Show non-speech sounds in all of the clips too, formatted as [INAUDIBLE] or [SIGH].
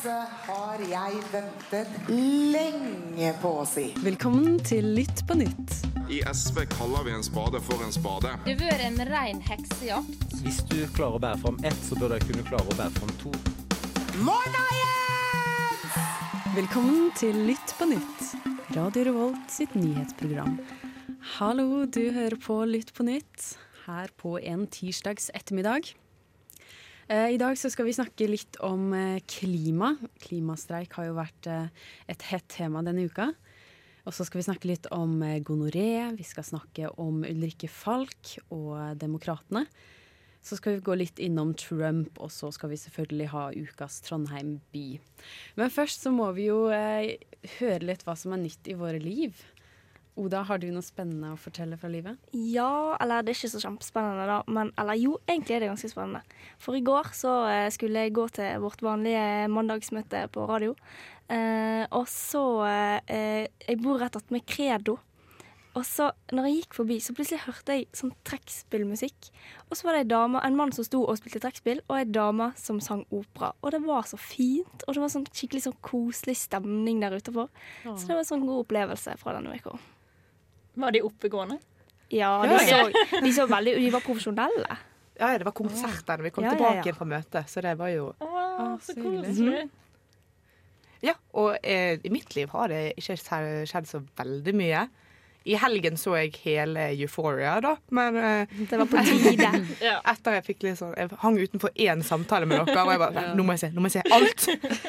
Dette har jeg ventet lenge på å si. Velkommen til Lytt på nytt. I SV kaller vi en spade for en spade. Det har vært en rein heksejakt. Hvis du klarer å bære fram ett, så bør du kunne klare å bære fram to. Morna, Jens! Velkommen til Lytt på nytt. Radio Revolt sitt nyhetsprogram. Hallo, du hører på Lytt på nytt her på en tirsdags ettermiddag. Eh, I dag skal vi snakke litt om eh, klima. Klimastreik har jo vært eh, et hett tema denne uka. Og så skal vi snakke litt om gonoré, vi skal snakke om Ulrikke Falk og Demokratene. Så skal vi gå litt innom Trump, og så skal vi selvfølgelig ha ukas Trondheim by. Men først så må vi jo høre litt hva som er nytt i våre liv. Oda, har du noe spennende å fortelle fra livet? Ja, eller det er ikke så kjempespennende, da. Men eller jo, egentlig er det ganske spennende. For i går så eh, skulle jeg gå til vårt vanlige mandagsmøte på radio. Eh, og så eh, Jeg bor rett attmed Credo. Og så, når jeg gikk forbi, så plutselig hørte jeg sånn trekkspillmusikk. Og så var det en, dame, en mann som sto og spilte trekkspill, og en dame som sang opera. Og det var så fint, og det var sånn skikkelig sånn koselig stemning der utenfor. Så det var en sånn god opplevelse fra denne uka. Var de oppegående? Ja, de, så, de så veldig De var profesjonelle. Ja, det var konsert da vi kom Ja, ja, tilbake ja. igjen fra møtet, så det var jo Å, Ah, så så koselig. Ja, og eh, i mitt liv har det ikke skjedd så veldig mye. I helgen så jeg hele Euphoria, da, men eh, Det var på tide. [LAUGHS] Etter jeg fikk litt sånn Jeg hang utenfor én samtale med dere, og jeg bare Nå må jeg se, nå må jeg se alt!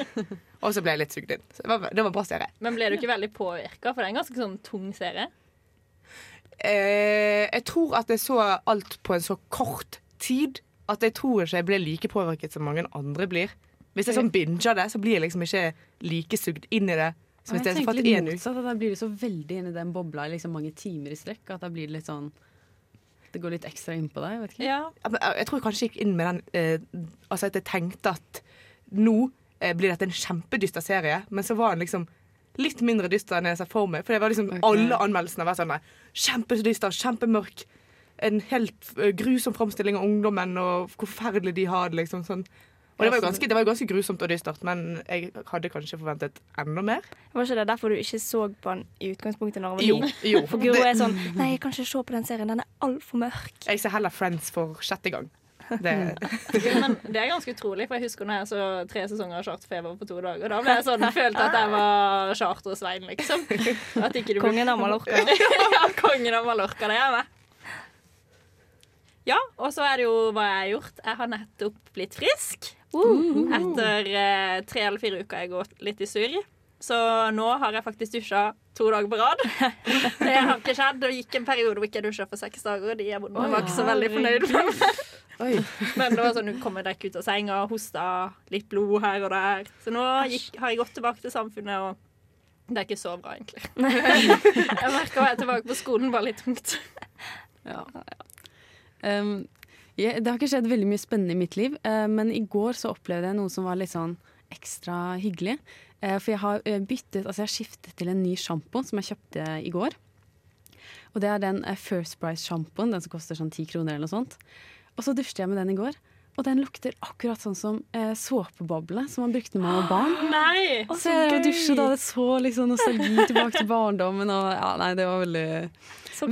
[LAUGHS] og så ble jeg litt sugd inn. Så det var, det var bra serie. Men ble du ikke veldig påvirka? For det er en ganske sånn tung serie. Eh, jeg tror at jeg så alt på en så kort tid at jeg tror ikke jeg ble like påvirket som mange andre blir. Hvis jeg sånn binger det, så blir jeg liksom ikke like sugd inn i det. Som hvis jeg tenkte tenker litt motsatt, at Da blir du så veldig inn i den bobla i liksom mange timer i strekk. At da blir det litt sånn Det går litt ekstra inn på deg. Vet ikke. Ja. Jeg jeg tror jeg kanskje gikk inn med den eh, Altså at jeg tenkte at nå eh, blir dette en kjempedyster serie, men så var den liksom litt mindre dyster enn jeg ser for meg. For det var liksom okay. alle anmeldelsene var sånn kjempedyster, kjempemørk. En helt grusom framstilling av ungdommen og hvor forferdelig de har det. liksom sånn. Og det var, ganske, det var jo ganske grusomt og dystert, men jeg hadde kanskje forventet enda mer. Var ikke det derfor du ikke så på den i utgangspunktet når Jo, jo. For Guro er sånn Nei, jeg kan ikke se på den serien, den er altfor mørk. jeg ser heller Friends for sjette gang. [LAUGHS] Det, men det er ganske utrolig, for jeg husker når jeg så tre sesonger av Charterfeber på to dager. Da ble jeg sånn, [LAUGHS] følte at jeg var Charter-Svein, liksom. At ikke du [LAUGHS] Kongen av Mallorca. ja, kongen av Mallorca, det er jeg. Ja, og så er det jo hva jeg har gjort. Jeg har nettopp blitt frisk. Etter eh, tre eller fire uker har jeg gått litt i surr. Så nå har jeg faktisk dusja to dager på rad. Det har ikke skjedd. Det gikk en periode hvor jeg ikke dusja for seks dager. De jeg bodde med, var ikke så veldig fornøyd med meg. Oi. [LAUGHS] Men det var sånn, hun kommer deg ikke ut av senga, hosta, litt blod her og der. Så nå gikk, har jeg gått tilbake til samfunnet, og det er ikke så bra, egentlig. [LAUGHS] Jeg merka at tilbake på skolen var litt tungt. Ja. Um, ja, det har ikke skjedd veldig mye spennende i mitt liv, uh, men i går så opplevde jeg noe som var litt sånn ekstra hyggelig. Uh, for jeg har eh, byttet, altså jeg har skiftet til en ny sjampo som jeg kjøpte i går. Og det er den First Price-sjampoen, den som koster sånn ti kroner eller noe sånt. Og så dusjte jeg med den i går, og den lukter akkurat sånn som eh, såpeboble som man brukte når man var barn. [GASPS] Nei! Og så jeg dusje, da, det så liksom nostalgi tilbake til barndommen, og ja, nei, det var veldig,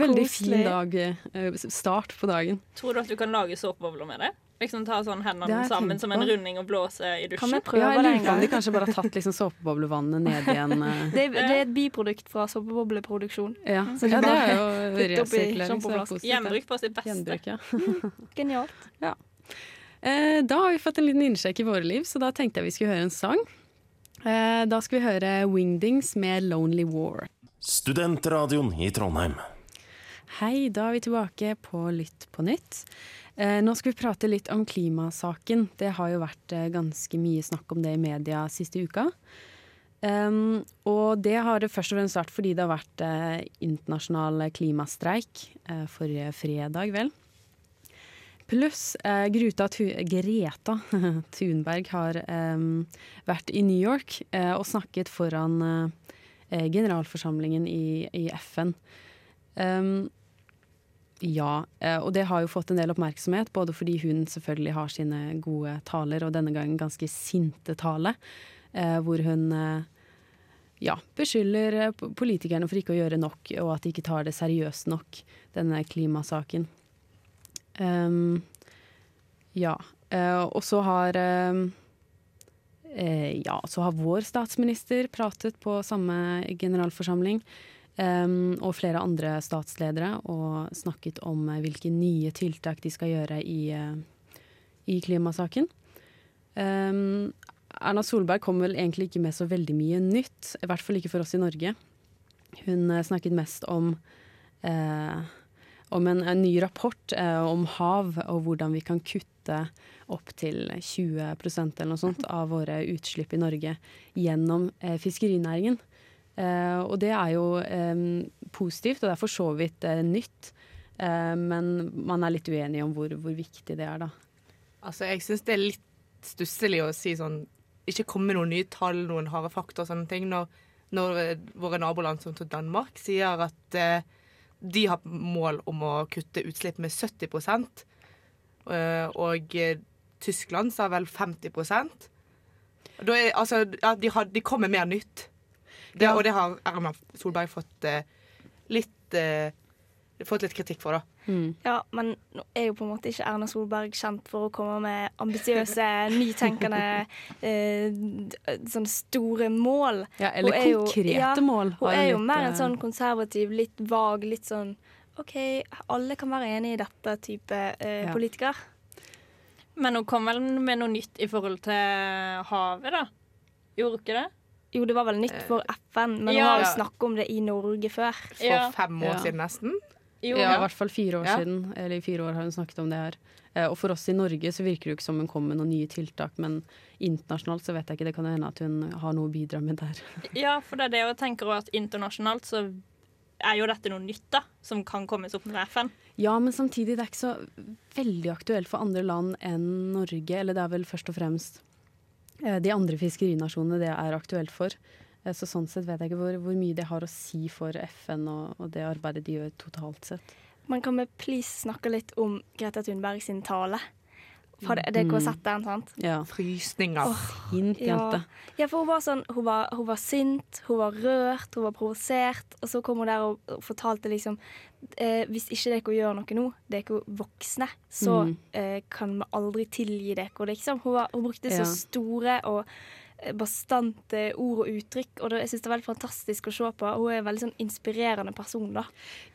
veldig fin dag, eh, start på dagen. Tror du at du kan lage såpebobler med det? Liksom Ta sånn hendene sammen som en runding og blåse i Kan vi dusjen? prøve Ja, jeg det lurer en på om de kanskje bare har tatt liksom såpeboblevannet ned igjen. eh. Det, er- det er et biprodukt fra såpebobleproduksjon. Ja, Så ja det er jo [LAUGHS] resirkulering. er ja. Gjenbruk på sitt beste. Gjenbruk, ja. [LAUGHS] Genialt. Eh, Da har vi fått en liten innsjekk i våre liv, så da tenkte jeg vi skulle høre en sang. Eh, Da skal vi høre Wingdings med 'Lonely War'. Studentradioen i Trondheim. Hei, da er vi tilbake på Lytt på nytt. Eh, nå skal vi prate litt om klimasaken. Det har jo vært eh, ganske mye snakk om det i media siste uka. Um, og det har det først og fremst vært fordi det har vært eh, internasjonal klimastreik eh, forrige fredag, vel. Pluss eh, Greta [LAUGHS] Thunberg har em, vært i New York eh, og snakket foran generalforsamlingen i, i FN. Um, ja, eh, og det har jo fått en del oppmerksomhet, både fordi hun selvfølgelig har sine gode taler, og denne gangen ganske sinte tale. eh, hvor hun eh, ja, beskylder politikerne for ikke å gjøre nok, og at de ikke tar det seriøst nok, denne klimasaken. Um, ja. og så har Ja, så har vår statsminister pratet på samme generalforsamling. Og flere andre statsledere og snakket om eh, hvilke nye tiltak de skal gjøre i, eh, i klimasaken. Erna Solberg kom vel egentlig ikke med så veldig mye nytt, i hvert fall ikke for oss i Norge. Hun eh, snakket mest om eh, om en, en ny rapport eh, om hav, og hvordan vi kan kutte opp til 20% eller noe sånt av våre utslipp i Norge gjennom eh, fiskerinæringen. Eh, og det er jo positivt, og det er for så vidt eh, nytt. Eh, men man er litt uenig om hvor, hvor viktig det er, da. Altså, jeg syns det er litt stusslig å si sånn Ikke komme med noen nye tall, noen harde fakta og sånne ting, når, når våre naboland som Danmark sier at eh, de har mål om å kutte utslipp med 70 eh, og Tyskland sa vel 50 da er, altså, ja, de, har, de kommer mer nytt. Det, Ja. Og det har Erna Solberg fått uh, litt uh, Fått litt kritikk for, da. Ja, men nå er jo på en måte ikke Erna Solberg kjent for å komme med ambisiøse, [LAUGHS] nytenkende, uh, sånne store mål. Ja, eller Hun konkrete jo- ja, mål. Hun er jo litt, mer en sånn konservativ, litt vag, litt sånn OK, alle kan være enig i dette type eh, Ja. politiker. Men hun kom vel med noe nytt i forhold til havet, da? Gjorde hun ikke det? Jo, det var vel nytt for FN, men Ja. hun har jo snakket om det i Norge før. For Ja. fem år Ja. siden, nesten. Jo, Ja, i hvert fall fire år Ja. siden. Eller i fire år har hun snakket om det her. Eh, og for oss i Norge så virker det jo ikke som hun kommer med noen nye tiltak, men internasjonalt så vet jeg ikke. Det kan hende at hun har noe å bidra med der. [LAUGHS] ja, for det er det jeg tenker at internasjonalt så er jo dette noe nytt, da, som kan kommes opp med FN. Ja, men samtidig, det er ikke så veldig aktuelt for andre land enn Norge. Eller det er vel først og fremst eh, de andre fiskerinasjonene det er aktuelt for. Eh, Så sånn sett vet jeg ikke hvor, hvor mye det har å si for FN og, og det arbeidet de gjør totalt sett. Man kan vi please snakke litt om Greta Thunberg sin tale? For det, det har sett den, sant? Ja. Frysninger. Hint, jente. Ja, for hun var sånn Hun var, hun var sint, hun var rørt, hun var provosert. Og så kom hun der og, og fortalte liksom eh, Hvis ikke dere gjør noe nå, dere er voksne, så Mm. eh, kan vi aldri tilgi dere. Liksom. Hun, var, hun brukte så store og bastante ord og uttrykk, og det, jeg syns det er veldig fantastisk å se på. Hun er en veldig sånn inspirerende person, da.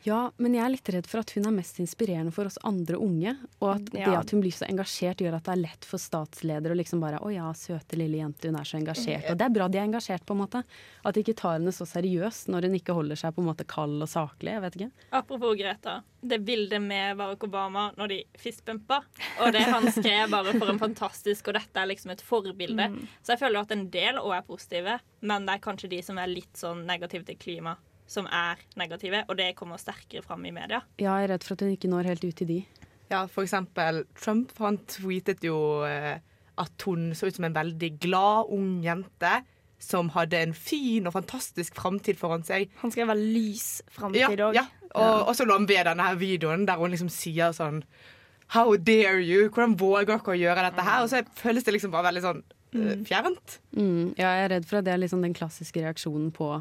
Ja, men jeg er litt redd for at hun er mest inspirerende for oss andre unge. Og at det at hun blir så engasjert, gjør at det er lett for statsledere å liksom bare Å ja, søte lille jente, hun er så engasjert. Og det er bra de er engasjert, på en måte. At de ikke tar henne så seriøst når hun ikke holder seg på en måte kald og saklig. Jeg vet ikke. Apropos Greta. Det bildet med Barack Obama når de fistbumpa, og det han skrev bare for en fantastisk Og dette er liksom et forbilde. Så jeg føler at en del òg er positive, men det er kanskje de som er litt sånn negative til klima, som er negative, og det kommer sterkere fram i media. Ja, jeg er redd for at hun ikke når helt ut til de. Ja, for eksempel Trump han tweetet jo eh, at hun så ut som en veldig glad ung jente som hadde en fin og fantastisk framtid foran seg. Han skrev vel lys Ja, framtid òg. ja. Og, og så lå han ved denne her videoen der hun liksom sier sånn How dare you? Hvordan våger dere å gjøre dette her? Og så føles det liksom bare veldig sånn eh, fjernt. Mm, ja, jeg er redd for at det er liksom den klassiske reaksjonen på,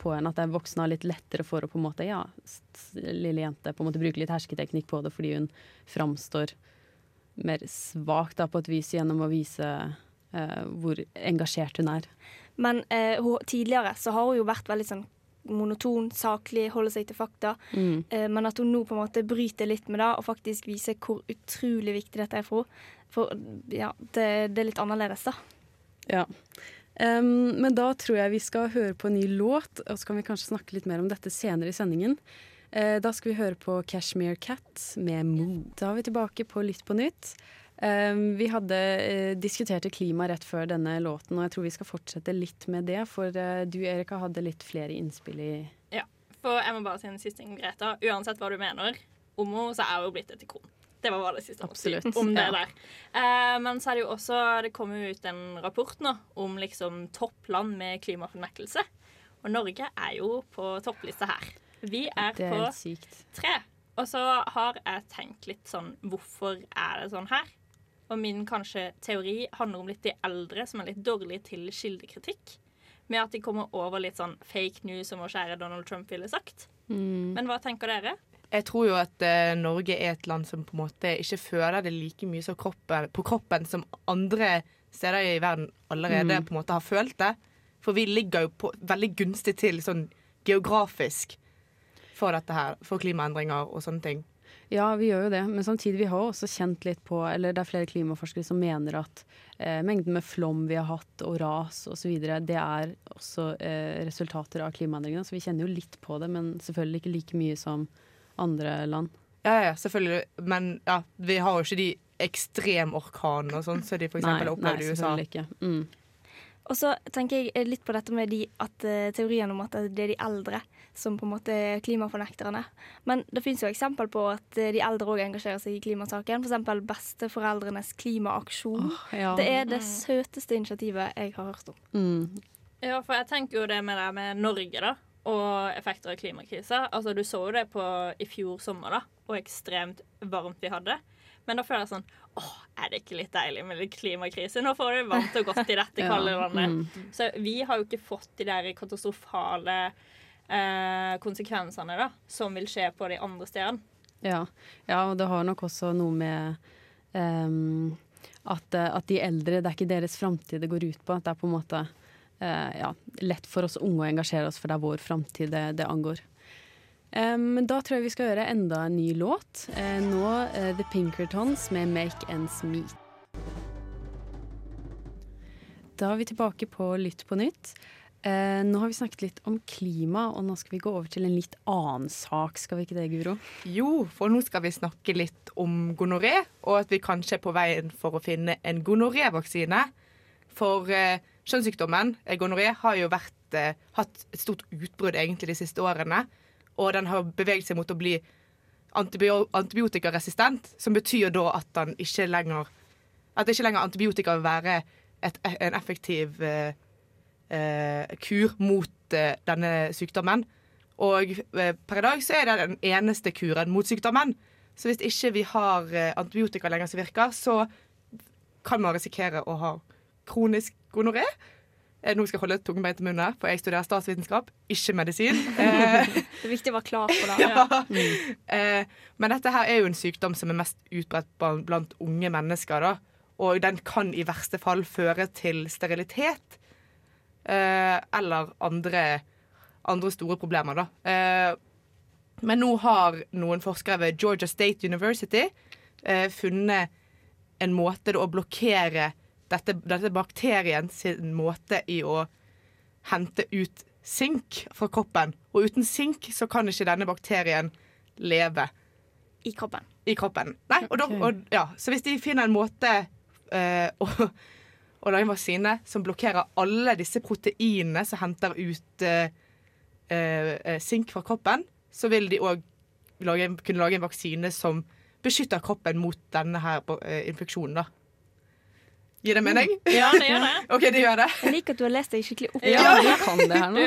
på en. At det er voksne har litt lettere for å på en måte, ja, lille jente på en måte bruke litt hersketeknikk på det fordi hun framstår mer svak da, på et vis gjennom å vise eh, hvor engasjert hun er. Men eh, hun, tidligere så har hun jo vært veldig sånn monoton, saklig, holder seg til fakta. Mm. Eh, men at hun nå på en måte bryter litt med det, og faktisk viser hvor utrolig viktig dette er for henne. For ja, det, det er litt annerledes, da. Ja. Um, men da tror jeg vi skal høre på en ny låt, og så kan vi kanskje snakke litt mer om dette senere i sendingen. Uh, da skal vi høre på Cashmere Cat med Moo. Da er vi tilbake på Lytt på nytt. Em, vi hadde eh, diskuterte klima rett før denne låten, og jeg tror vi skal fortsette litt med det. For eh, du, Erika, hadde litt flere innspill i For jeg må bare si en siste ting, Greta. Uansett hva du mener om henne, så er hun blitt et ikon. Det var bare det siste Absolutt, om det ja. der. Eh, men så er det jo også Det kommer jo ut en rapport nå om liksom toppland med klimafornektelse. Og Norge er jo på topplista her. Vi er er på sykt. tre. Og så har jeg tenkt litt sånn Hvorfor er det sånn her? Og min kanskje teori handler om litt de eldre som er litt dårlige til kildekritikk. Med at de kommer over litt sånn fake news, som hva kjære Donald Trump ville sagt. Men hva tenker dere? Jeg tror jo at eh, Norge er et land som på en måte ikke føler det like mye kroppen, på kroppen som andre steder i verden allerede på en måte har følt det. For vi ligger jo på, veldig gunstig til sånn geografisk for dette her, for klimaendringer og sånne ting. Ja, vi gjør jo det, men samtidig vi har også kjent litt på Eller det er flere klimaforskere som mener at eh, mengden med flom vi har hatt, og ras osv., det er også eh, resultater av klimaendringene. Så vi kjenner jo litt på det, men selvfølgelig ikke like mye som andre land. Ja, ja, selvfølgelig. Men ja, vi har jo ikke de ekstremorkanene og sånn som de eksempel har i USA. Nei, selvfølgelig ikke. Mm. Og så tenker jeg litt på dette med de, at, eh, teorien om at det er de eldre som på en måte er klimafornekterne. Men det finnes jo eksempel på at eh, de eldre òg engasjerer seg i klimasaken. F.eks. Besteforeldrenes klimaaksjon. Ja. Det er det søteste initiativet jeg har hørt om. Mm. Ja, for jeg tenker jo det med det med Norge, da. Og effekter av klimakrisa. Altså, du så jo det på i fjor sommer, da. Og ekstremt varmt vi hadde. Men da føler jeg sånn Åh, er det ikke litt deilig med litt klimakrise? Nå får du varmt og godt i dette [LAUGHS] kalde landet. mm. Så vi har jo ikke fått de der katastrofale eh, konsekvensene da, som vil skje på de andre stedene. Ja. ja, og det har nok også noe med um, at, eh, at de eldre, det er ikke deres framtid det går ut på. Det er på en måte uh, ja, lett for oss unge å engasjere oss, for det er vår framtid det, det angår. Men da tror jeg vi skal høre enda en ny låt. Uh, nå uh, The Pinkertons med 'Make Ends Meet'. Da er vi tilbake på Lytt på nytt. Eh, nå har vi snakket litt om klima, og nå skal vi gå over til en litt annen sak. Skal vi ikke det, Guro? Jo, for nå skal vi snakke litt om gonoré, og at vi kanskje er på veien for å finne en gonorévaksine. For eh, kjønnssykdommen eh, gonoré har jo vært, eh, hatt et stort utbrudd egentlig de siste årene. Og den har beveget seg mot å bli antibiotikaresistent, som betyr da at den ikke lenger At ikke lenger antibiotika vil være et, en effektiv eh, eh, kur mot eh, denne sykdommen. Og eh, per i dag så er det den eneste kuren mot sykdommen. Så hvis ikke vi har eh, antibiotika lenger som virker, så kan man risikere å ha kronisk gonoré. Eh, Nå skal jeg holde tungen beint i munnen, for jeg studerer statsvitenskap, ikke medisin. Eh, [LAUGHS] Det er viktig å være klar på det. [LAUGHS] ja. Eh, men dette her er jo en sykdom som er mest utbredt blant, unge mennesker. da. Og den kan i verste fall føre til sterilitet eh, eller andre, andre store problemer. da. Eh, men nå har noen forskere ved Georgia State University eh, funnet en måte å blokkere dette, dette bakterien sin måte i å hente ut sink fra kroppen. Og uten sink så kan ikke denne bakterien leve I kroppen. i kroppen. Nei, og da, og, ja. Så hvis de finner en måte eh, å, å lage en vaksine som blokkerer alle disse proteinene som henter ut eh, eh, sink fra kroppen, så vil de òg kunne lage en vaksine som beskytter kroppen mot denne her eh, infeksjonen. da. Gir det mening? Ja, det gjør det. [LAUGHS] OK, det gjør det. Jeg liker at du har lest deg skikkelig opp. Ja, du kan det her nå.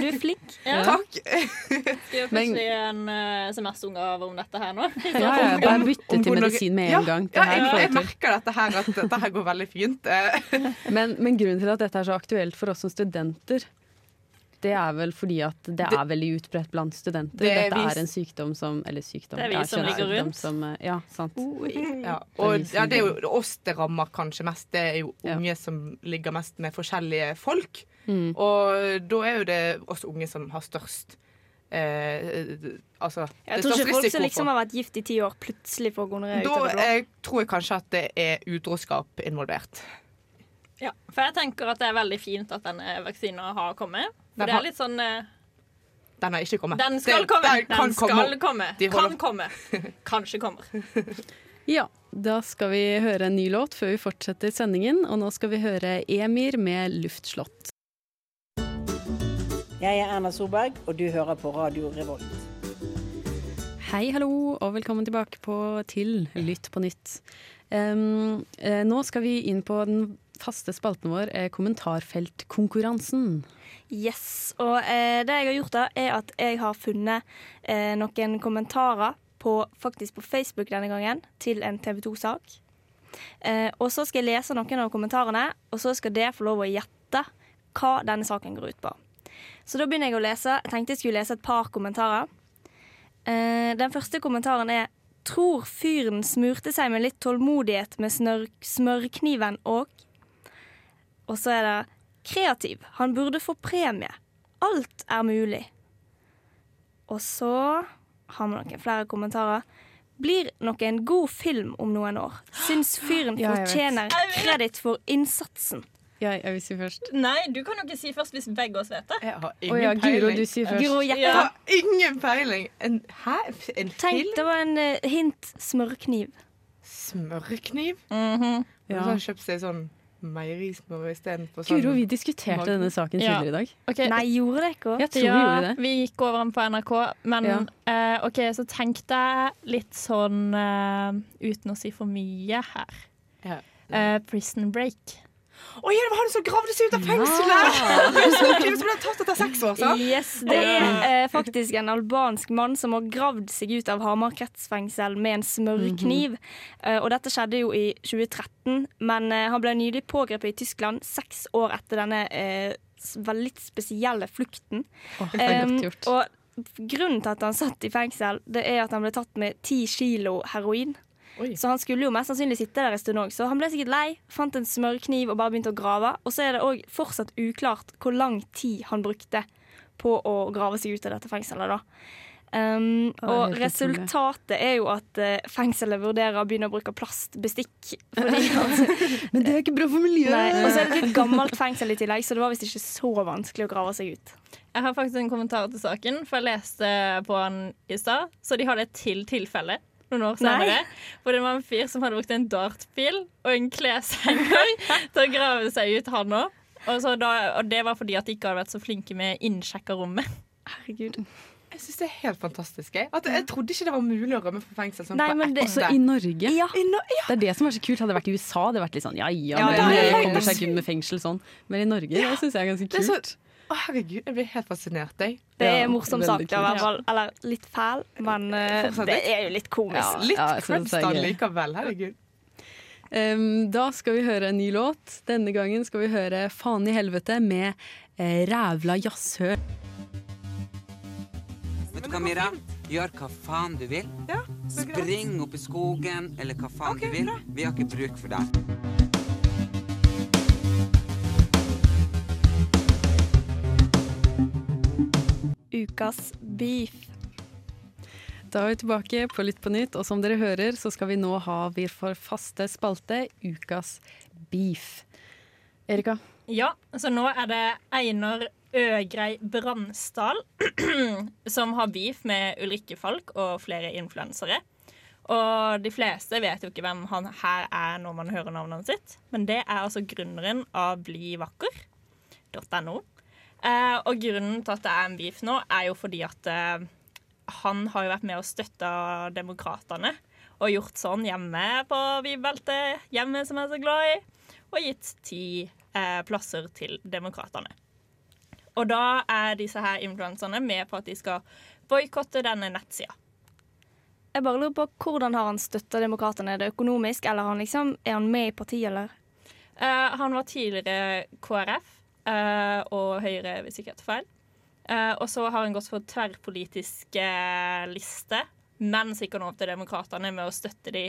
Du er flink. [LAUGHS] Ja. Takk. Skal jo plutselig en uh, semesterunngave om dette her nå. Ja, ja, [LAUGHS] bare bytte til medisin med Ja, en gang. Ja, jeg, jeg jeg merker dette her, at dette her går veldig fint. Men, men grunnen til at dette er så aktuelt for oss som studenter, det er vel fordi at det er veldig utbredt blant studenter. Det er Dette vi- er en sykdom som Eller sykdom. Det er vi ja, som ligger rundt. Som, eh, ja, sant. Ja, Det og ja, det er jo oss det rammer kanskje mest. Det er jo Ja. unge som ligger mest med forskjellige folk. Mm. Og da er jo det oss unge som har størst eh, Altså Jeg tror ikke folk som liksom har vært gift i ti år, plutselig får gonoré Da jeg det tror jeg kanskje at det er utroskap involvert. Ja, for jeg tenker at det er veldig fint at denne vaksinen har kommet. For Den det er litt sånn eh, Den har ikke kommet. Den skal Det- komme! den kan Den skal komme. komme. De Kan komme. [LAUGHS] Kanskje kommer. [LAUGHS] Ja, da skal vi høre en ny låt før vi fortsetter sendingen. Og nå skal vi høre Emir med 'Luftslott'. Jeg er Erna Solberg, og du hører på Radio Revolt. Hei, hallo, og velkommen tilbake på, til Lytt på nytt. Um, eh, nå skal vi inn på den faste spalten vår, er kommentarfeltkonkurransen. Yes. Og eh, det jeg har gjort, da, er at jeg har funnet eh, noen kommentarer på, faktisk på Facebook denne gangen til en TV 2-sak. Eh, og så skal jeg lese noen av kommentarene, og så skal dere få lov å gjette hva denne saken går ut på. Så da begynner jeg å lese. Jeg tenkte jeg skulle lese et par kommentarer. Eh, den første kommentaren er Tror fyren smurte seg med litt tålmodighet med smørkniven og Og så er det Kreativ. Han burde få premie. Alt er mulig. Og så har vi noen flere kommentarer. Blir nok en god film om noen år. Syns fyren [GASPS] Ja, fortjener kreditt for innsatsen. Ja, jeg vil si først. Nei, du kan jo ikke si først hvis begge oss vet det. Jeg har ingen ingen ja, Guro, peiling. du sier først. Guro ja. Jeg har ingen peiling. En, hæ? En Tenk, film? det var en uh, hint smørkniv. Smørkniv? Mm Ja. Ja. Så har kjøpt seg sånn meierismør istedenfor sånn Guro, vi diskuterte denne saken Ja. tidligere i dag. Okay. Nei, gjorde det ikke? Jeg tror vi ja, gjorde det. vi gikk over den på NRK, men Ja. uh, OK, så tenkte jeg litt sånn uh, uten å si for mye her. Ja. Uh, prison Break. Å ja, det var han som gravde seg ut av fengselet! Husker [LAUGHS] som ble tatt etter seks år, så? Yes, det er eh, faktisk en albansk mann som har gravd seg ut av Hamar kretsfengsel med en smørkniv. Eh, og dette skjedde jo i 2013, men eh, han ble nylig pågrepet i Tyskland seks år etter denne eh, veldig spesielle flukten. Oh, det er Um, godt gjort. og grunnen til at han satt i fengsel, det er at han ble tatt med ti kilo heroin. Oi. Så han skulle jo mest sannsynlig sitte der en stund òg. Så han ble sikkert lei, fant en smørkniv og bare begynte å grave. Og så er det òg fortsatt uklart hvor lang tid han brukte på å grave seg ut av dette fengselet, da. Um, det og resultatet er jo at eh, fengselet vurderer å begynne å bruke plastbestikk. Fordi [LAUGHS] at, Men det er ikke bra for miljøet! nei, og så er det et gammelt fengsel i tillegg, så det var visst ikke så vanskelig å grave seg ut. Jeg har faktisk en kommentar til saken, for jeg leste på den i stad. Så de har det til tilfelle noen år senere. For det var en fyr som hadde brukt en dartpil og en kleshenger [LAUGHS] til å grave seg ut, han òg. Og, og det var fordi at de ikke hadde vært så flinke med innsjekkerommet. Herregud. Jeg syns det er helt fantastisk. Jeg, at jeg trodde ikke det var mulig å rømme fra fengsel. Sånn Nei, men det- Også i Norge. Ja. I no- ja. Det er det som er så kult. Hadde det vært i USA, hadde det vært litt sånn ja ja, Ja, men ja, det ja, kommer seg ikke ut med fengsel sånn. Men i Norge, det syns jeg er ganske Det er så- kult. Å, herregud, jeg blir helt fascinert. Jeg. Det er Ja, en morsom sak, i hvert fall. Eller litt fæl, men uh, det er jo litt komisk. Litt ja, det er da likevel. Herregud. Um, da skal vi høre en ny låt. Denne gangen skal vi høre Faen i helvete med uh, Rævla jazzhøl. Vet du hva, Mira? Gjør hva faen du vil. Spring opp i skogen, eller hva faen du vil. Vi har ikke bruk for deg. Ukas beef. Da er vi tilbake på Lytt på nytt, og som dere hører, så skal vi nå ha vår for faste spalte Ukas beef. Erika? Ja, så nå er det Einar Øgrei Bransdal [CLEARS THROAT] som har beef med Ulrikke Falk og flere influensere. Og de fleste vet jo ikke hvem han her er når man hører navnet sitt. Men det er altså grunneren av blivakker.no. Eh, og grunnen til at det er en beef nå, er jo fordi at eh, han har jo vært med og støtta demokratene. Og gjort sånn hjemme på bilbeltet, hjemme som jeg er så glad i. Og gitt ti eh, plasser til demokratene. Og da er disse her influenserne med på at de skal boikotte denne nettsida. Jeg bare lurer på Hvordan har han støtta demokratene? Er det økonomisk, eller er han, liksom, er han med i partiet, eller? Eh, han var tidligere KrF og Høyre, hvis sikkert tar feil. Eh, og så har han gått for tverrpolitisk eh, liste, men sikkert nå opp til Demokratene med å støtte de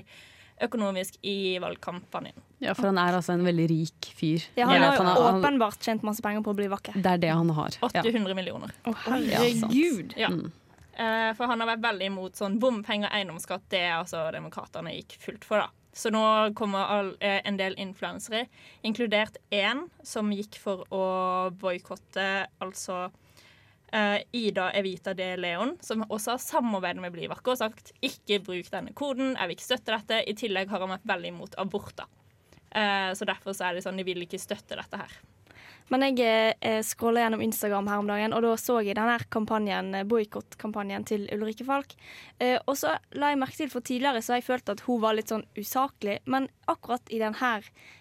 økonomisk i valgkampanjen. Ja, for han er altså en veldig rik fyr. Ja, han Ja, har han- åpenbart tjent masse penger på å bli vakker. Det er det han har. Ja. 800 millioner. Å, oh, herregud! Ja. Mm. Eh, for han har vært veldig imot sånn bompenger og eiendomsskatt. Det er altså Demokratene gikk fullt for, da. Så nå kommer all, eh, en del influensere, inkludert én som gikk for å boikotte altså eh, Ida Evita de Leon, som også har samarbeidet med Blyvakker og sagt ikke bruk denne koden, jeg vil ikke støtte dette. I tillegg har han vært veldig imot aborter. Eh, så derfor så er det sånn, de vil ikke støtte dette her. Men jeg eh, scrolla gjennom Instagram her om dagen, og da så jeg denne kampanjen, eh, boikottkampanjen til Ulrikke Falk. Eh, og så la jeg merke til, for tidligere så har jeg følt at hun var litt sånn usaklig, men akkurat i denne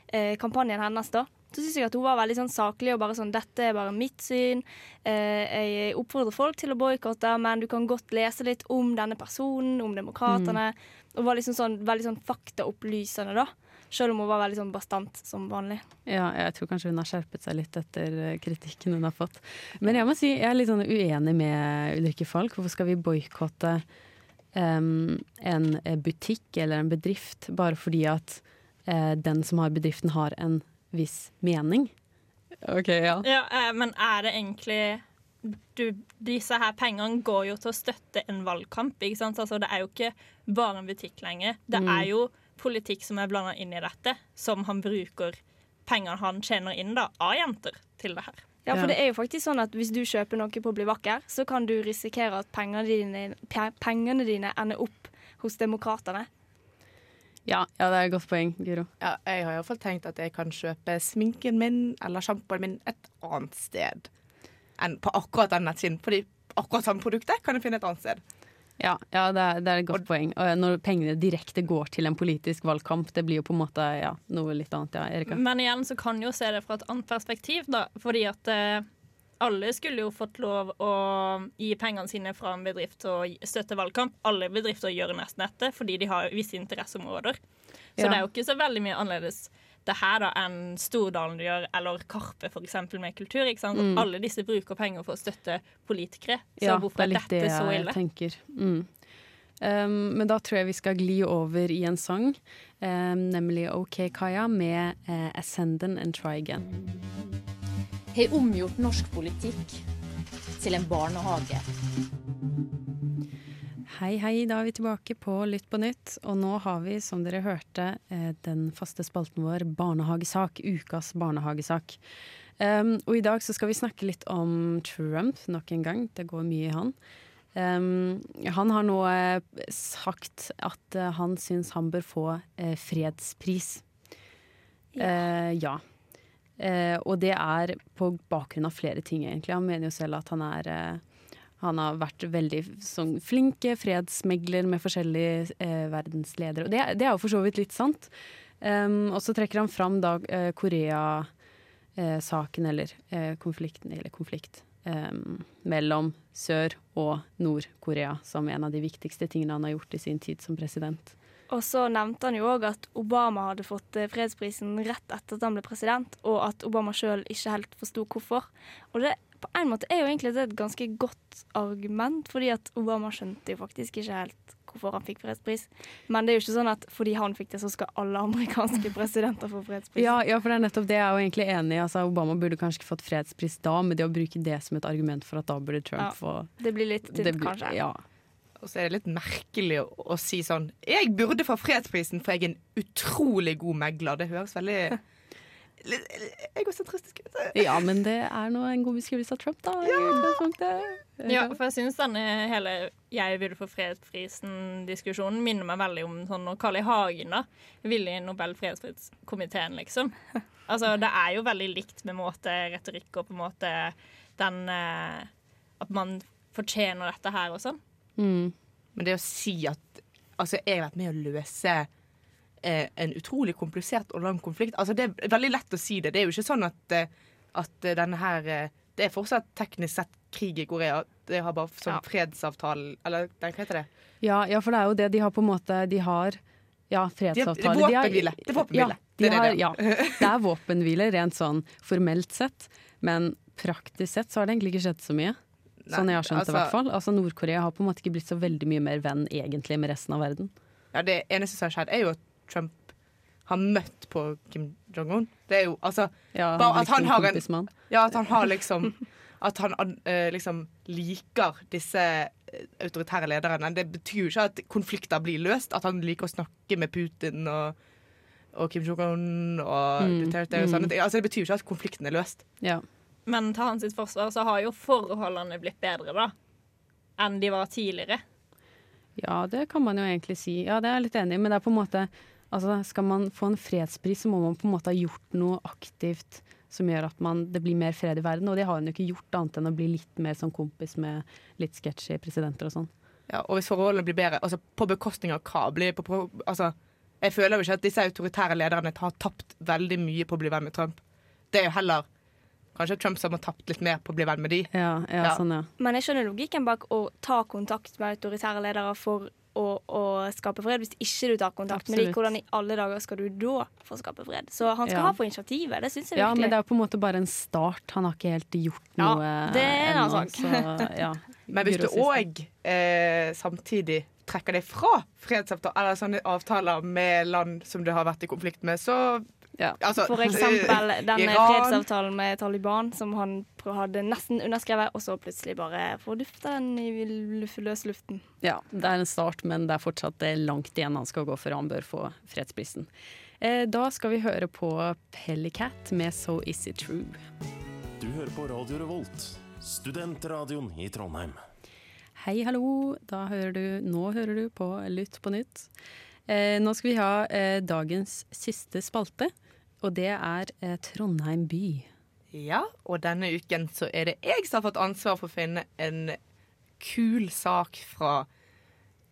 eh, kampanjen hennes, da, så syns jeg at hun var veldig sånn saklig og bare sånn 'Dette er bare mitt syn. Eh, jeg oppfordrer folk til å boikotte, men du kan godt lese litt om denne personen, om demokratene.' Og var liksom sånn, veldig sånn faktaopplysende, da. Selv om hun var veldig sånn bastant som vanlig. Ja, jeg tror kanskje hun har skjerpet seg litt etter eh, kritikken hun har fått. Men jeg må si, jeg er litt sånn uenig med Ulrikke Falk. Hvorfor skal vi boikotte um, en eh, butikk eller en bedrift bare fordi at uh, den som har bedriften har en viss mening? OK, ja. Ja, uh, men er det egentlig du, Disse her pengene går jo til å støtte en valgkamp. Ikke sant? Altså, det er jo ikke bare en butikk lenger. Det Mm. er jo politikk som er blanda inn i dette, som han bruker pengene han tjener inn da, av jenter, til det her. Ja, for det er jo faktisk sånn at hvis du kjøper noe på å bli vakker, så kan du risikere at pengene dine, pengene dine ender opp hos demokratene. Ja, ja, det er et godt poeng, Guro. Ja, jeg har iallfall tenkt at jeg kan kjøpe sminken min eller sjampoen min et annet sted enn på akkurat den nettsiden. Fordi akkurat samme produktet kan jeg finne et annet sted. Ja, ja det, er, det er et godt poeng. Og når pengene direkte går til en politisk valgkamp, det blir jo på en måte ja, noe litt annet. Ja, Erika? Men igjen så kan jo se det fra et annet perspektiv, da. Fordi at eh, alle skulle jo fått lov å gi pengene sine fra en bedrift til å støtte valgkamp. Alle bedrifter gjør nesten dette fordi de har visse interesseområder. Så Ja. det er jo ikke så veldig mye annerledes det her da enn Stordalen gjør, eller Karpe for eksempel med kultur. ikke sant? Mm. alle disse bruker penger for å støtte politikere. Så Ja, hvorfor det er dette det så jeg ille? tenker. Mm. Um, men da tror jeg vi skal gli over i en sang, um, nemlig OK Kaja med uh, 'Ascendant and Try Again'. har omgjort norsk politikk til en barnehage. Hei, hei, da er vi tilbake på Lytt på nytt. Og nå har vi, som dere hørte, eh, den faste spalten vår Barnehagesak. Ukas barnehagesak. Um, og i dag så skal vi snakke litt om Trump nok en gang. Det går mye i han. Um, han har nå eh, sagt at eh, han syns han bør få eh, fredspris. Ja. ja. Uh, og det er på bakgrunn av flere ting, egentlig. Han mener jo selv at han er han har vært veldig sånn, flinke fredsmegler med forskjellige eh, verdensledere. Og det, det er jo for så vidt litt sant. Um, og så trekker han fram da eh, Korea-saken, eller eh, konflikten, eller konflikt, um, mellom Sør- og Nord-Korea som en av de viktigste tingene han har gjort i sin tid som president. Og så nevnte han jo òg at Obama hadde fått eh, fredsprisen rett etter at han ble president, og at Obama sjøl ikke helt forsto hvorfor. Og det på en måte er jo egentlig det et ganske godt argument, fordi at Obama skjønte jo faktisk ikke helt hvorfor han fikk fredspris. Men det er jo ikke sånn at fordi han fikk det, så skal alle amerikanske presidenter få fredspris. Ja, ja, for det er nettopp det jeg er jo egentlig enig i. Altså, Obama burde kanskje ikke fått fredspris da, men det å bruke det som et argument for at da burde Trump Ja, få Det blir litt tynt, blir- kanskje. Ja. Og så er det litt merkelig å, å si sånn Jeg burde få fredsprisen, for jeg er en utrolig god megler. Det høres veldig egosentristisk ut. ja, men det er nå en god beskrivelse av Trump, da. Ja. Ja, for jeg syns denne hele 'jeg vil få fredsprisen'-diskusjonen minner meg veldig om sånn når Carl I. Hagen da ville i Nobel fredspris-komiteen, liksom. Altså, det er jo veldig likt med måte retorikk og på en måte den eh, At man fortjener dette her og sånn. Mm. Men det å si at Altså, jeg har vært med å løse eh, en utrolig komplisert og lang konflikt. Altså, det er veldig lett å si det. Det er jo ikke sånn at, eh, at eh, denne her eh, Det er fortsatt teknisk sett krig i Korea. Det har bare sånn Ja. fredsavtale Eller hva heter det? Ja, ja, for det er jo det de har på en måte De har ja, fredsavtale. Det er De våpenhvile. Det er våpenhvile. De er har, er. ja, det er våpenhvile rent sånn formelt sett, men praktisk sett så har det egentlig ikke skjedd så mye. Sånn jeg har skjønt det, i altså- hvert fall. Altså Nord-Korea har på en måte ikke blitt så veldig mye mer venn egentlig med resten av verden. Ja, Det eneste som har skjedd, er jo at Trump har møtt på Kim Jong-un. Det er jo altså Ja, bare han at han har en. Ja, at han har liksom At han uh, liksom liker disse eh, autoritære lederne. Det betyr jo ikke at konflikter blir løst. At han liker å snakke med Putin og, og Kim Jong-un og Mm, Duterte og mm. sånne ting. Altså, det betyr jo ikke at konflikten er løst. Ja. Men til hans sitt forsvar så har jo forholdene blitt bedre, da. Enn de var tidligere. Ja, det kan man jo egentlig si. Ja, det er jeg litt enig i, men det er på en måte altså, Skal man få en fredspris, så må man på en måte ha gjort noe aktivt som gjør at man, det blir mer fred i verden. Og det har hun jo ikke gjort, annet enn å bli litt mer sånn kompis med litt sketchy presidenter og sånn. Ja, og hvis forholdene blir bedre, altså på bekostning av hva? Blir på, altså, jeg føler jo ikke at disse autoritære lederne har tapt veldig mye på å bli venn med Trump. Det er jo heller kanskje Trump som har tapt litt mer på å bli venn med de. Ja, ja, Ja. sånn, ja. Men jeg skjønner logikken bak å ta kontakt med autoritære ledere for å, å skape fred hvis ikke du tar kontakt med dem. Hvordan i alle dager skal du da få skape fred? Så han skal Ja. ha for initiativet. Det syns jeg Ja, virkelig. men det er på en måte bare en start. Han har ikke helt gjort Ja, noe det er en sagt. ennå, sak. så ja. [LAUGHS] Men hvis du òg eh, samtidig trekker deg fra fredsavtaler eller sånne avtaler med land som du har vært i konflikt med, så altså, For eksempel eh, den Iran. fredsavtalen med Taliban som han hadde nesten underskrevet, og så plutselig bare fordufta den i løs luften. Ja, det er en start, men det er fortsatt eh, langt igjen han skal gå før han bør få fredsprisen. Eh, da skal vi høre på Pellicat med So Is It True. Du hører på Radio Revolt, studentradioen i Trondheim. Hei, hallo. Da hører du, nå hører du på Lytt på nytt. Eh, nå skal vi ha eh, dagens siste spalte, og det er eh, Trondheim by. Ja, og denne uken så er det jeg som har fått ansvar for å finne en kul sak fra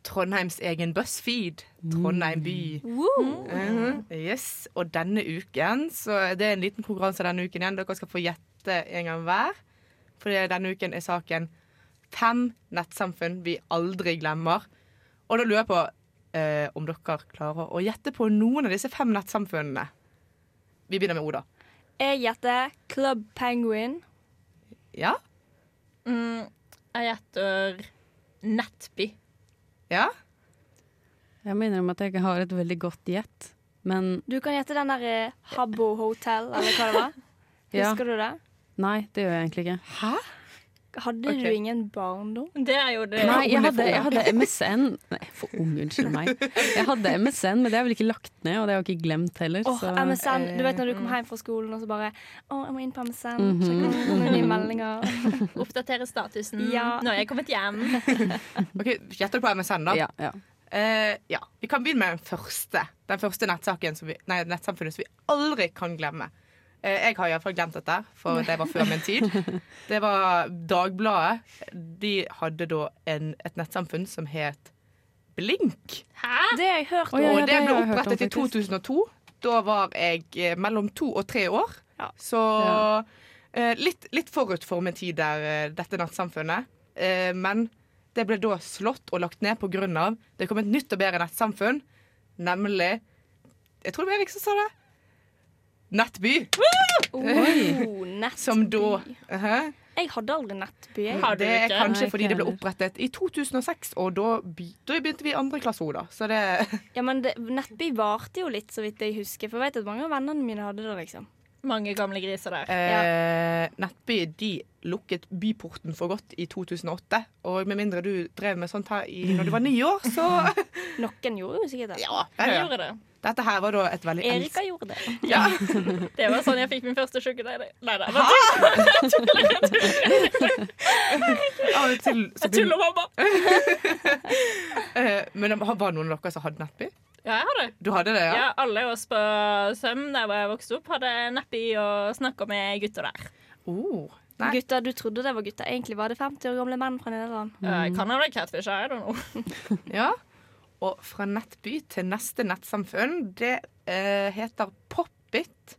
Trondheims egen BuzzFeed. Trondheim by. Mhm, yes, Og denne uken så er en liten konkurranse denne uken igjen. Dere skal få gjette en gang hver. For denne uken er saken fem nettsamfunn vi aldri glemmer. Og da lurer jeg på eh, om dere klarer å gjette på noen av disse fem nettsamfunnene. Vi begynner med Oda. Jeg gjetter Club Penguin. Ja? Mm, jeg gjetter Nettby. Ja? Jeg må innrømme at jeg ikke har et veldig godt gjett, men Du kan gjette den der eh, Habbo Hotel, eller hva det var. [LAUGHS] Ja. Husker du det? nei, det gjør jeg egentlig ikke. Hæ? Hadde okay. du ingen barndom? Det er jo det. Nei, jeg hadde, jeg hadde MSN Nei, for ung, unnskyld meg. Jeg hadde MSN, men det er vel ikke lagt ned, og det har jeg ikke glemt heller. Så- MSN, Du vet når du kommer hjem fra skolen og så bare Å, jeg må inn på MSN. Sjekke kommer noen nye meldinger. [LAUGHS] Oppdatere statusen. Ja. Nå er jeg kommet hjem. [LAUGHS] Ok, Gjetter du på MSN, da? Ja, ja. Uh, ja. Vi kan begynne med den første. Den første nettsaken som vi, nei, nettsamfunnet som vi aldri kan glemme. Eh, jeg har iallfall glemt dette, for det var før min tid. [LAUGHS] Det var Dagbladet. De hadde da en, et nettsamfunn som het Blink. Det har jeg hørt om. og det ble jeg hørt om, opprettet i 2002. Da var jeg eh, mellom to og tre år. Så eh, litt, litt forut for min tid der, dette nettsamfunnet. Eh, men det ble da slått og lagt ned av det kom et nytt og bedre nettsamfunn, nemlig Jeg tror det var Erik som sa det. Nettby. Oh, nettby. Som da uh Jeg hadde aldri nettby. Jeg. Det er kanskje fordi det ble opprettet i 2006, og da, begynte vi i andre klasse òg, da. Så det [LAUGHS] Ja, men det, nettby varte jo litt, så vidt jeg husker. For jeg vet at mange av vennene mine hadde det, liksom. Mange gamle griser der. Eh, Nettby de lukket byporten for godt i 2008. Og med mindre du drev med sånt her i, når du var ni år, så [LAUGHS] Noen gjorde jo sikkert det. ja, Jeg gjorde det. Dette her var da et veldig Erika gjorde det. [LAUGHS] Ja. [LAUGHS] Det var sånn jeg fikk min første sugar daddy. Nei da. Jeg tuller, mamma. [LAUGHS] Men Men det var noen av dere som hadde nappy? Ja, jeg hadde. Du hadde det, ja? Ja, alle oss på Søm der hvor jeg vokste opp, hadde nappy og snakka med gutter der. Oh, nei. Gutter, du trodde det var gutter. Egentlig var det 50 år gamle menn fra Nederland. Jeg kan jeg det catfish, I don't know. Ja. Og fra nettby til neste nettsamfunn, det eh, heter Poppit.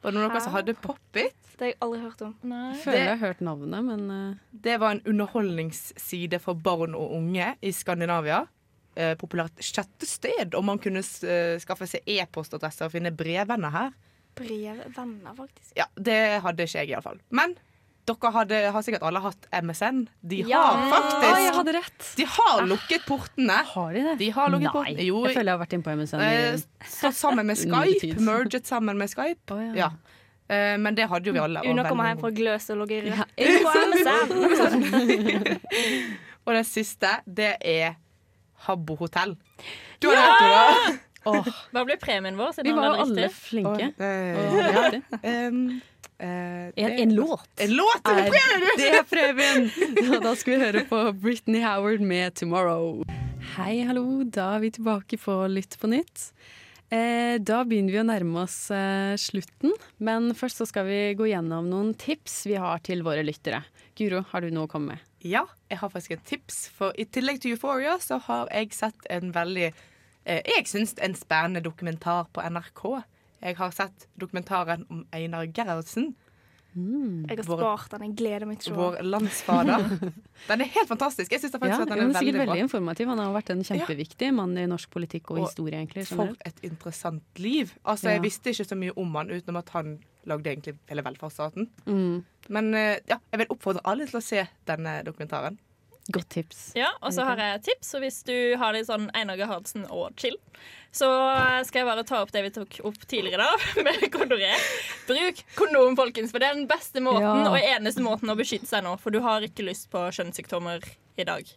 Var det noen av dere som hadde Poppit? Det har jeg aldri hørt om. Jeg føler jeg har hørt navnet, men uh... Det var en underholdningsside for barn og unge i Skandinavia. Eh, populært chattested, sted, og man kunne eh, skaffe seg e-postadresser og finne brevvenner her. Brevvenner, faktisk. Ja, Det hadde ikke jeg, iallfall. Men dere hadde, har sikkert alle hatt MSN. De Ja. har ja. jeg faktisk hadde rett! De har lukket portene. Har de det? De har lukket Nei. portene. Jo, Jeg føler jeg har vært inne på MSN. eh, Stått sammen med [LAUGHS] Skype. Merget sammen med Skype. Oh, ja. Ja. Eh, men det hadde jo vi alle. Unna Una [LAUGHS] kommer hjem fra. [LAUGHS] Gløs og logger ja. inn på MSN. Og det siste, det er Habbo hotell. Du har hørt det, da? Hva ble premien vår? Vi var jo alle riktig? flinke. Eh, Og ja. Um, eh, En, det- en låt. En låt er det er premien! Ja, [LAUGHS] da skal vi høre på Britney Howard med 'Tomorrow'. Hei, hallo. Da er vi tilbake på Lytt på nytt. Eh, da begynner vi å nærme oss eh, slutten, men først så skal vi gå gjennom noen tips vi har til våre lyttere. Guro, har du noe å komme med? Ja, jeg har faktisk et tips. For i tillegg til Euphoria så har jeg sett en veldig eh, Jeg syns en spennende dokumentar på NRK. Jeg har sett dokumentaren om Einar Gerhardsen. Jeg har Vår- spart den. Jeg gleder meg til å se Vår landsfader. [LAUGHS] Den er helt fantastisk. Jeg syns Ja, faktisk at den den er er sikkert veldig veldig bra. informativ. Han har vært en kjempeviktig mann i norsk politikk og, Og historie, egentlig. For generelt. et interessant liv. Altså, Ja. Jeg visste ikke så mye om han utenom at han lagde egentlig hele velferdsstaten. Mm. Men eh, ja, jeg vil oppfordre alle til å se denne dokumentaren. Godt tips. Ja, og så har jeg tips. Så hvis du har litt sånn Einar Gerhardsen og chill, så skal jeg bare ta opp det vi tok opp tidligere da, [LAUGHS] med kondoré. Bruk kondom, folkens, for det er den beste måten Ja. og eneste måten å beskytte seg nå. For du har ikke lyst på kjønnssykdommer i dag.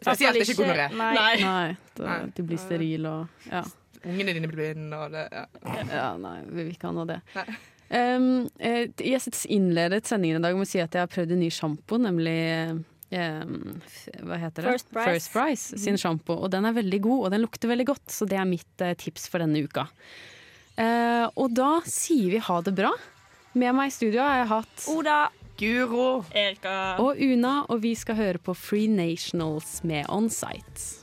Spesielt ikke kondoré. Nei. Nei. Nei, da, Nei. du blir steril og ja. Ungene dine blir blinde og det ja. ja. Nei, vi vil ikke ha noe av det. Nei. Um, eh, jeg innledet sendingen i dag med å si at jeg har prøvd en ny sjampo, nemlig um, hva heter det? First Price. First Price sin sjampo. Og den er veldig god, og den lukter veldig godt, så det er mitt uh, tips for denne uka. Uh, og da sier vi ha det bra. Med meg i studio har jeg hatt Oda. Guro. Erika og Una, og vi skal høre på Free Nationals med On Site.